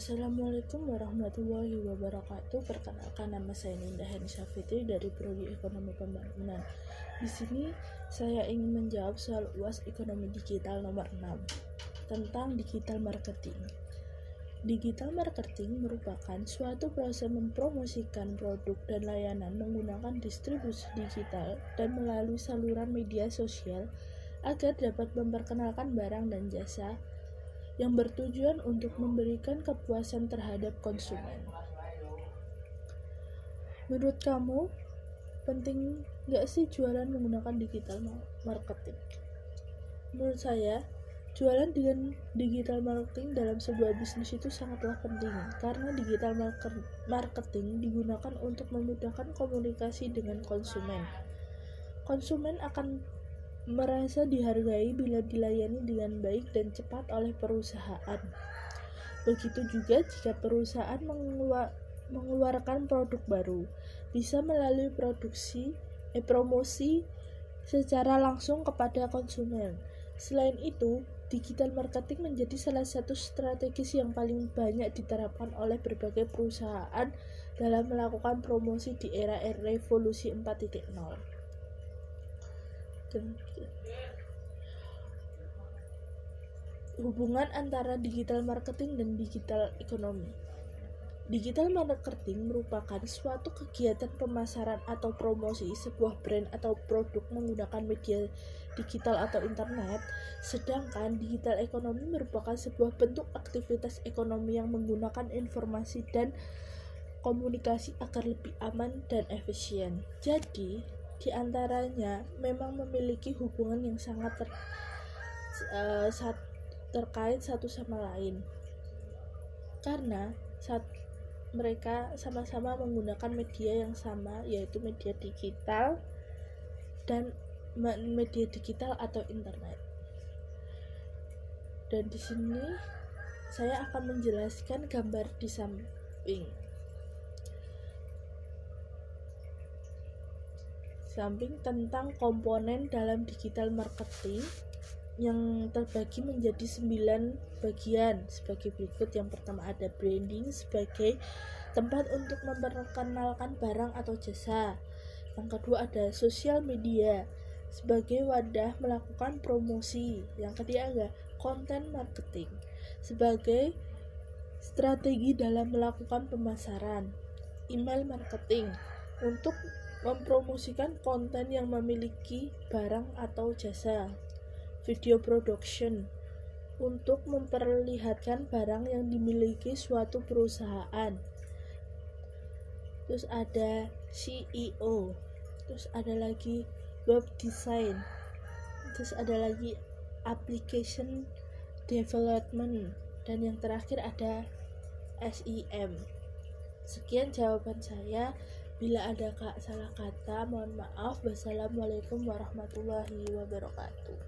Assalamualaikum warahmatullahi wabarakatuh. Perkenalkan nama saya Ninda Henisa Fitri dari Prodi Ekonomi Pembangunan. Di sini saya ingin menjawab soal UAS Ekonomi Digital nomor 6 tentang digital marketing. Digital marketing merupakan suatu proses mempromosikan produk dan layanan menggunakan distribusi digital dan melalui saluran media sosial agar dapat memperkenalkan barang dan jasa yang bertujuan untuk memberikan kepuasan terhadap konsumen. Menurut kamu, penting nggak sih jualan menggunakan digital marketing? Menurut saya, jualan dengan digital marketing dalam sebuah bisnis itu sangatlah penting karena digital marketing digunakan untuk memudahkan komunikasi dengan konsumen. Konsumen akan merasa dihargai bila dilayani dengan baik dan cepat oleh perusahaan. Begitu juga jika perusahaan mengeluarkan produk baru, bisa melalui produksi, eh, promosi secara langsung kepada konsumen. Selain itu, digital marketing menjadi salah satu strategis yang paling banyak diterapkan oleh berbagai perusahaan dalam melakukan promosi di era revolusi 4.0 hubungan antara digital marketing dan digital ekonomi. Digital marketing merupakan suatu kegiatan pemasaran atau promosi sebuah brand atau produk menggunakan media digital atau internet, sedangkan digital ekonomi merupakan sebuah bentuk aktivitas ekonomi yang menggunakan informasi dan komunikasi agar lebih aman dan efisien. Jadi, di antaranya memang memiliki hubungan yang sangat ter, uh, sat, terkait satu sama lain. Karena saat mereka sama-sama menggunakan media yang sama yaitu media digital dan media digital atau internet. Dan di sini saya akan menjelaskan gambar di samping samping tentang komponen dalam digital marketing yang terbagi menjadi 9 bagian sebagai berikut. Yang pertama ada branding sebagai tempat untuk memperkenalkan barang atau jasa. Yang kedua ada sosial media sebagai wadah melakukan promosi. Yang ketiga ada content marketing sebagai strategi dalam melakukan pemasaran. Email marketing untuk mempromosikan konten yang memiliki barang atau jasa. Video production untuk memperlihatkan barang yang dimiliki suatu perusahaan. Terus ada CEO. Terus ada lagi web design. Terus ada lagi application development dan yang terakhir ada SEM. Sekian jawaban saya. Bila ada salah kata, mohon maaf. Wassalamualaikum warahmatullahi wabarakatuh.